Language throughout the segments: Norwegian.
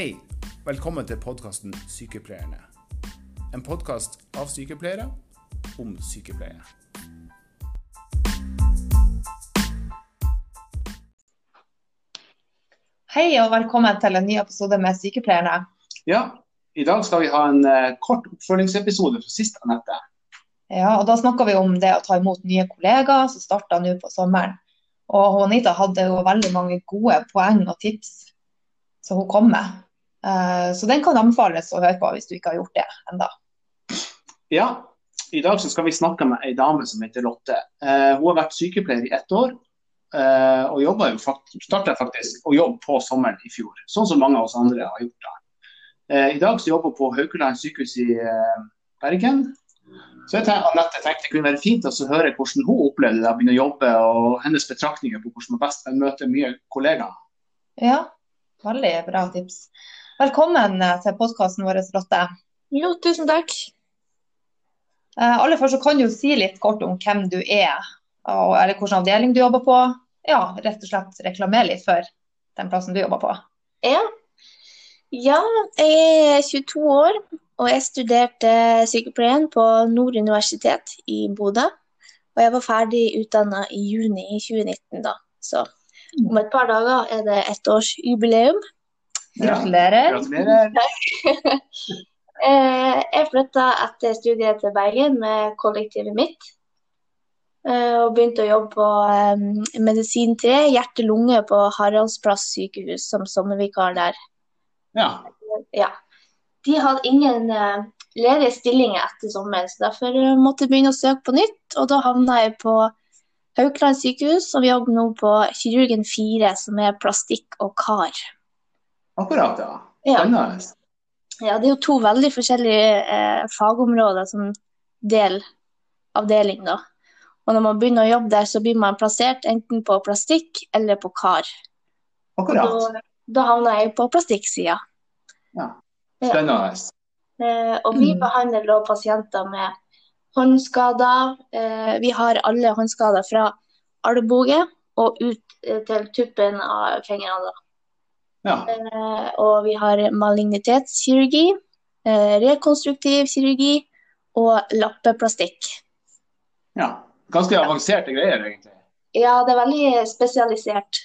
Hei, velkommen til podkasten Sykepleierne. En podkast av sykepleiere om sykepleie. Hei og velkommen til en ny episode med Sykepleierne. Ja, i dag skal vi ha en eh, kort oppfølgingsepisode fra sist Anette. Ja, og Da snakker vi om det å ta imot nye kollegaer som starta nå på sommeren. Og Anita hadde jo veldig mange gode poeng og tips som hun kom med. Eh, Så den kan anbefales å høre på hvis du ikke har gjort det enda. Ja, i dag så skal vi snakke med ei dame som heter Lotte. Eh, hun har vært sykepleier i ett år, eh, og jobba jo faktisk, starta faktisk å jobbe på sommeren i fjor. Sånn som mange av oss andre har gjort da. I dag så jobber hun på Haukeland sykehus i Bergen. Så jeg tenkte, Anette tenkte det kunne være fint å høre hvordan hun opplevde det å begynne å jobbe, og hennes betraktninger på hvordan man best møter mye kollegaer. Ja, veldig bra tips. Velkommen eh, til podkasten vår, Lotte. Jo, tusen takk. Eh, Aller først så kan du si litt kort om hvem du er, og, eller hvilken avdeling du jobber på. Ja, rett og slett reklamere litt for den plassen du jobber på. Ja. ja, jeg er 22 år, og jeg studerte sykepleien på Nord universitet i Bodø. Og jeg var ferdig utdanna i juni 2019, da. Så om et par dager er det ettårsjubileum. Gratulerer. Gratulerer. Eh, Jeg flytta etter studiet til Bergen med kollektivet mitt. eh, Og begynte å jobbe på eh, medisin 3, hjerte-lunge på Haraldsplass sykehus som sommervikar der. Ja. Ja. De hadde ingen ledige stillinger etter sommeren, så derfor måtte jeg begynne å søke på nytt. Og da havna jeg på Haukeland sykehus, og vi jobber nå på Kirurgen 4, som er plastikk og kar. Akkurat, ja. Ja. Spennende. Ja, det er jo to veldig forskjellige eh, fagområder som del avdeling, da. Og når man begynner å jobbe der, så blir man plassert enten på plastikk eller på kar. Akkurat. da, da havner jeg på plastikksida. Ja. Spennende. Eh, og vi Mm. behandler da pasienter med håndskader. Eh, vi har alle håndskader fra albue og ut eh, til tuppen av fingrene. da. Ja. Eh, og vi har malignitetskirurgi, eh, rekonstruktiv kirurgi og lappeplastikk. ja. Ganske avanserte greier, egentlig. Ja, det er veldig spesialisert.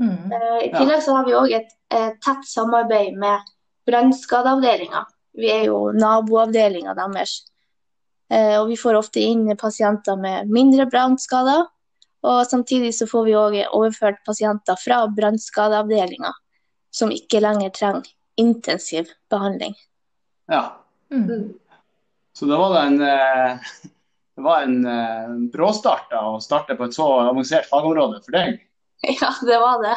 Mm. Eh, I tillegg så har vi òg et, et, tett samarbeid med brannskadeavdelinga. Vi er jo naboavdelinga deres. Eh, og vi får ofte inn pasienter med mindre brannskader. Og samtidig så får vi òg overført pasienter fra brannskadeavdelinga som ikke lenger trenger intensiv behandling. Ja. Mm. Så da var det en, eh, det var en eh, bråstart da, å starte på et så avansert fagområde for deg. Ja, det var det.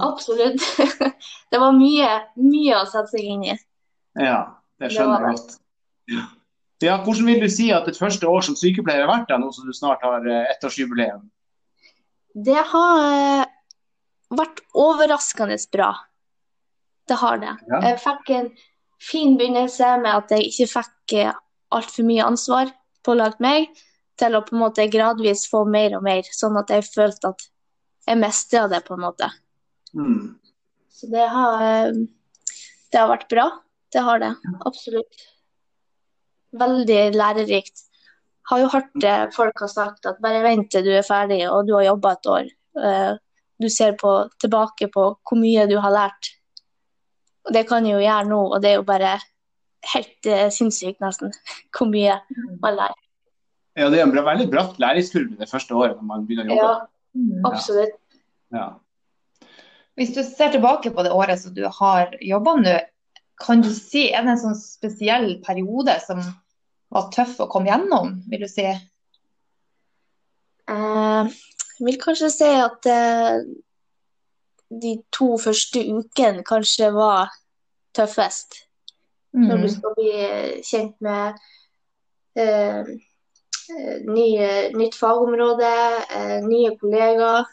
Absolutt. Det var mye, mye å sette seg inn i. Ja, det Det skjønner jeg godt. Ja. Ja, hvordan vil du si at et første år som sykepleier har vært da, nå som du snart har eh, ettårsjubileum? Det har eh, vært overraskende bra. Det har det. Ja. Jeg fikk en fin begynnelse med at jeg ikke fikk eh, altfor mye ansvar pålagt meg, til å på en måte gradvis få mer og mer, sånn at jeg følte at jeg mestra det, på en måte. Mm. Så det har, det har vært bra. Det har det. Absolutt. Veldig lærerikt. Har jo hørt det folk har sagt at bare vent til du er ferdig og du har jobba et år. Eh, Du ser på, tilbake på hvor mye du har lært. Og det kan jeg jo gjøre nå, og det er jo bare helt eh, sinnssykt, nesten, hvor mye man lærer. Ja, det er en veldig bratt læringskurve det første året når man begynner å jobbe. Ja, absolutt. Ja. Hvis du ser tilbake på det året som du har jobba nå, kan du si er det en sånn spesiell periode som var tøff å komme gjennom, vil du si? Eh, jeg vil kanskje si at eh, de to første ukene kanskje var tøffest. Når du Mm. skal bli eh, kjent med eh, eh, nye, nytt fagområde, eh, nye kollegaer,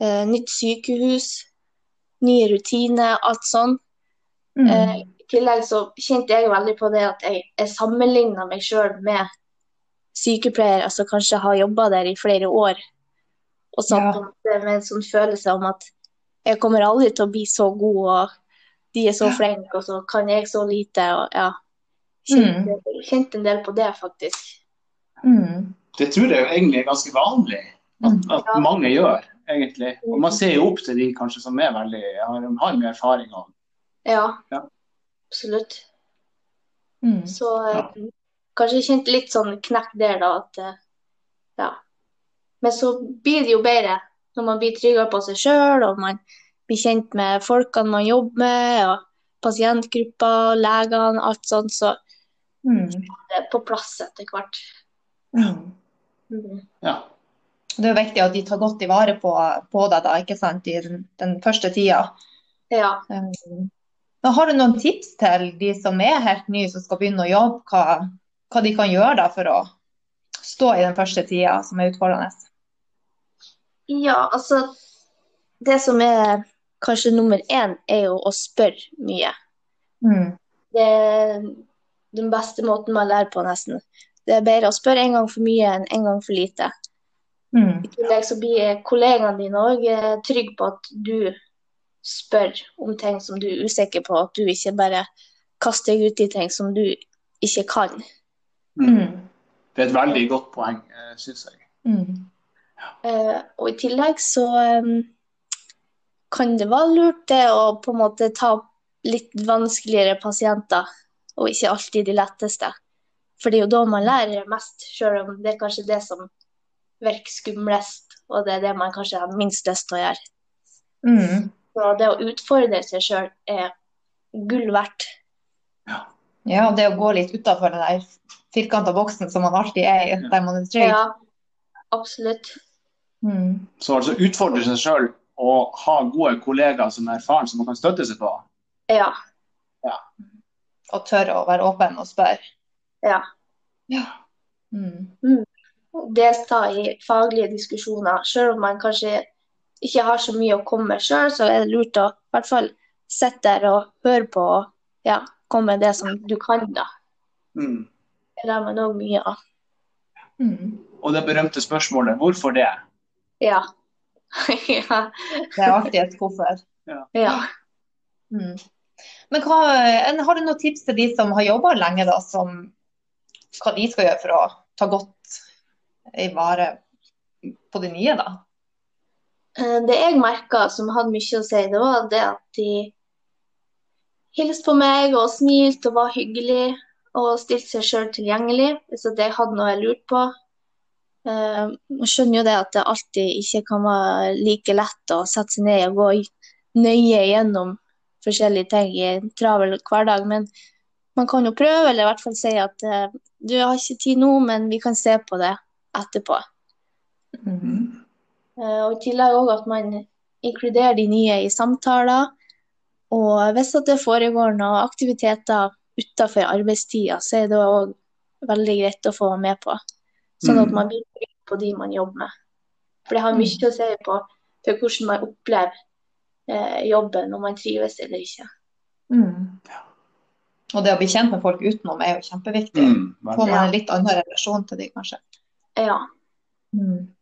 eh, nytt sykehus, nye rutiner, alt sånn. Mm. Tillegg så kjente jeg veldig på det at jeg, jeg sammenligna meg sjøl med sykepleiere som kanskje har jobba der i flere år. Og satt Ja. med en sånn følelse om at jeg kommer aldri til å bli så god og de er så flinke, og så kan jeg så lite. og ja. Kjente, kjente en del på det, faktisk. Mm. Det tror jeg egentlig er ganske vanlig at, at Ja. mange gjør, egentlig. Og man ser jo opp til de kanskje som er veldig, har, har mye erfaring. Og, Ja, Ja. Absolutt. Mm. Så eh, kanskje jeg kjente litt sånn knekk der, da. At, eh, ja. Men så blir det jo bedre når man blir tryggere på seg sjøl, og man blir kjent med folkene man jobber med, og pasientgrupper, legene, alt sånt. Så Mm. det er på plass etter hvert. Mm. Ja. Det er jo viktig at de tar godt i vare på, på deg da, ikke sant, i den, den første tida. Ja. Um, har du noen tips til de som er helt nye, som skal begynne å jobbe, hva, hva de kan gjøre da for å stå i den første tida som er utfordrende? ja, altså Det som er kanskje nummer én, er jo å spørre mye. Mm. Det er den beste måten man lærer på, nesten. Det er bedre å spørre en gang for mye enn en gang for lite. Mm. I tillegg så blir kollegaene dine òg trygge på at du spør om ting som du er usikker på, at du ikke bare kaster deg ut i ting som du ikke kan. Mm. Det er et veldig godt poeng, syns jeg. Mm. Uh, og i tillegg så um, kan det være lurt det å på en måte ta litt vanskeligere pasienter, og ikke alltid de letteste. For det er jo da man lærer mest, selv om det er kanskje det som virker skumlest, og det er det man kanskje har minst lyst til å gjøre. Mm. Så det å utfordre seg sjøl er gull verdt. Ja, det å gå litt utafor den der firkanta boksen som man alltid er i, der man er trygg. Ja, absolutt. Mm. Så altså utfordre seg sjøl og ha gode kollegaer som er erfaren, som man kan støtte seg på. Ja. Og tørre å være åpen og spørre. ja. Mm. delta i faglige diskusjoner. Selv om man kanskje ikke har så mye å komme med sjøl, så er det lurt å i hvert fall sitte der og høre på og ja, komme med det som du kan, da. Mm. Det lærer man òg mye av. Mm. Og det berømte spørsmålet hvorfor det? Ja. ja. Det er alltid et hvorfor. ja. Mm. Men hva, en- har du noen tips til de som har jobba lenge, da, som hva de skal gjøre for å ta godt i vare på de nye, da? Eh, Det jeg merka som hadde mye å si, det var det at de hilste på meg og smilte og var hyggelig og stilte seg sjøl tilgjengelig hvis jeg hadde noe jeg lurte på. Eh, Jeg skjønner jo det at det alltid ikke kan være like lett å sette seg ned og gå nøye gjennom forskjellige ting i en travel hverdag, men man kan jo prøve, eller i hvert fall si at eh, du har ikke tid nå, men vi kan se på det etterpå. Mm. Eh, Og I tillegg også at man inkluderer de nye i samtaler. Og hvis at det foregår noen aktiviteter utenfor arbeidstida, så er det òg veldig greit å få med på. Sånn at Mm. man blir trygg på de man jobber med. For det har mye å si på for hvordan man opplever eh, jobben, om man trives eller ikke. Mm. Og det å bli kjent med folk utenom er jo kjempeviktig. Mm. Får man en litt annen relasjon til dem, kanskje. Ja. Mm.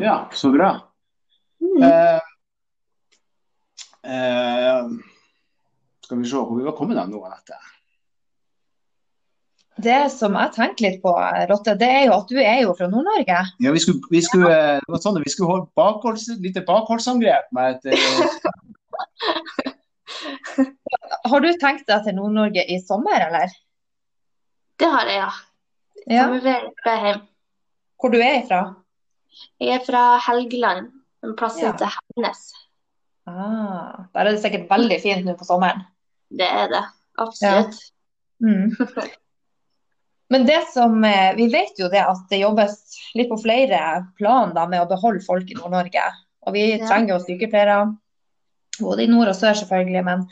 Ja, så bra. Mm. Eh, eh, skal vi se hvor vi var kommet av nå, Anette? Det som jeg tenker litt på, Rotte, det er jo at du er jo fra Nord-Norge. Ja, vi skulle, vi skulle, eh, det var sånn vi skulle holde bakholds, lite bakholdsangrep med et eh, Har du tenkt deg til Nord-Norge i sommer, eller? Det har jeg, ja. Ja. Kommer vel fra hjem. Hvor du er ifra? Jeg er fra Helgeland, en plass Ja. heter Hemnes. Ah, der er det sikkert veldig fint nå på sommeren. Det er det. Absolutt. Mm. Men det som, eh, vi vet jo det at det jobbes litt på flere plan da, med å beholde folk i Nord-Norge. Og vi Ja. trenger jo sykepleiere, både i nord og sør selvfølgelig. Men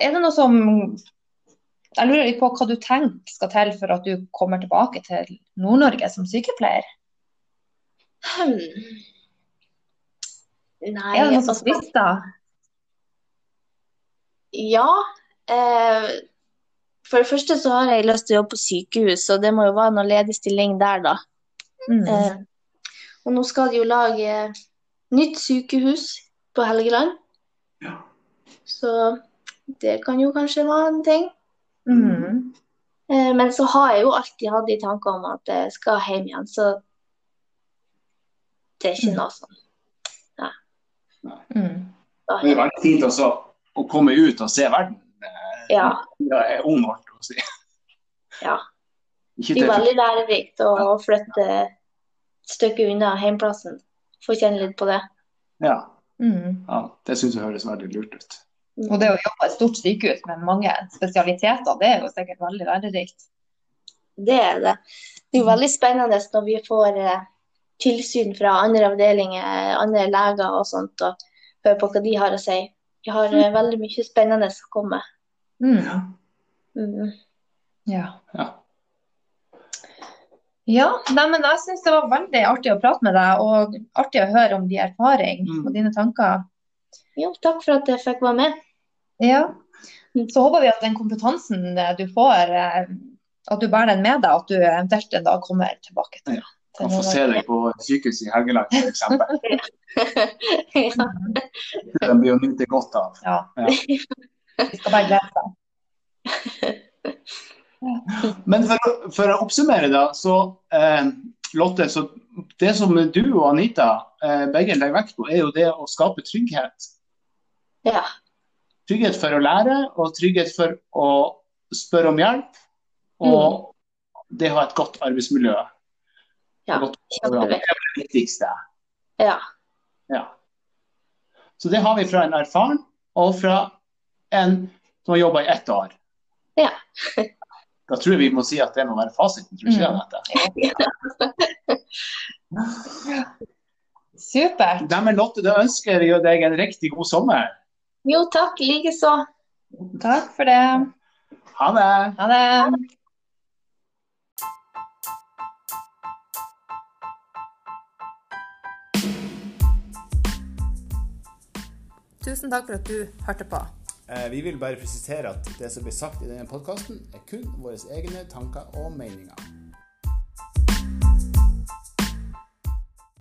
er det noe som Jeg lurer litt på hva du tenker skal til for at du kommer tilbake til Nord-Norge som sykepleier? Hmm. Nei, Er det noe som altså, frister? ja. Eh, for det første så har jeg lyst til å jobbe på sykehus, og det må jo være noe ledig stilling der, da. Mm. Eh, og nå skal de jo lage nytt sykehus på Helgeland. Ja. Så det kan jo kanskje være en ting. Mm. Eh, Men så har jeg jo alltid hatt de tanke om at jeg skal hjem igjen, så det er ikke noe sånn. Mm. Det er veldig fint også å komme ut og se verden. Ja, Det er ung, å si. ja. Det er veldig lærerikt å flytte et stykke unna hjemplassen. Få kjenne litt på det. ja, Mm. ja, det syns jeg høres veldig lurt ut. Og det å jobbe på et stort sykehus med mange spesialiteter, det er jo sikkert veldig lærerikt. Det er det. Det er jo veldig spennende når vi får eh, tilsyn fra andre avdelinger, andre leger og sånt, og hører på hva de har å si. Vi har mm. veldig mye spennende som kommer. Mm. Mm. Ja. Ja. Ja, nei, men jeg syns det var veldig artig å prate med deg, og artig å høre om din erfaring Mm. og dine tanker. Jo, takk for at jeg fikk være med. Ja. Så håper vi at den kompetansen eh, du får, eh, at du bærer den med deg, at du eventuelt en dag kommer tilbake til, Ja. til Kan få se deg på sykehuset i Helgeland, f.eks. ja. Den blir å nyte godt av. Ja. Vi skal bare glede oss. Men for, for å oppsummere, da, så eh, Lotte, så det som du og Anita eh, begge legger vekt på, er jo det å skape trygghet. ja. Trygghet for å lære, og trygghet for å spørre om hjelp. Og det å ha et godt arbeidsmiljø. Ja, Godt. Det er det viktigste. Ja. Ja. Så det har vi fra en erfaren, og fra en som har jobba i ett år. Ja. Da tror jeg vi må si at det må være fasiten. Tror du ikke det, Supert. Lotte, da ønsker jeg deg en riktig god sommer. Jo, takk. Likeså. Takk for det. Ha det! Ha det. Tusen takk for at du hørte på. Eh, Vi vil bare presisere at det som blir sagt i denne podkasten, er kun våre egne tanker og meninger.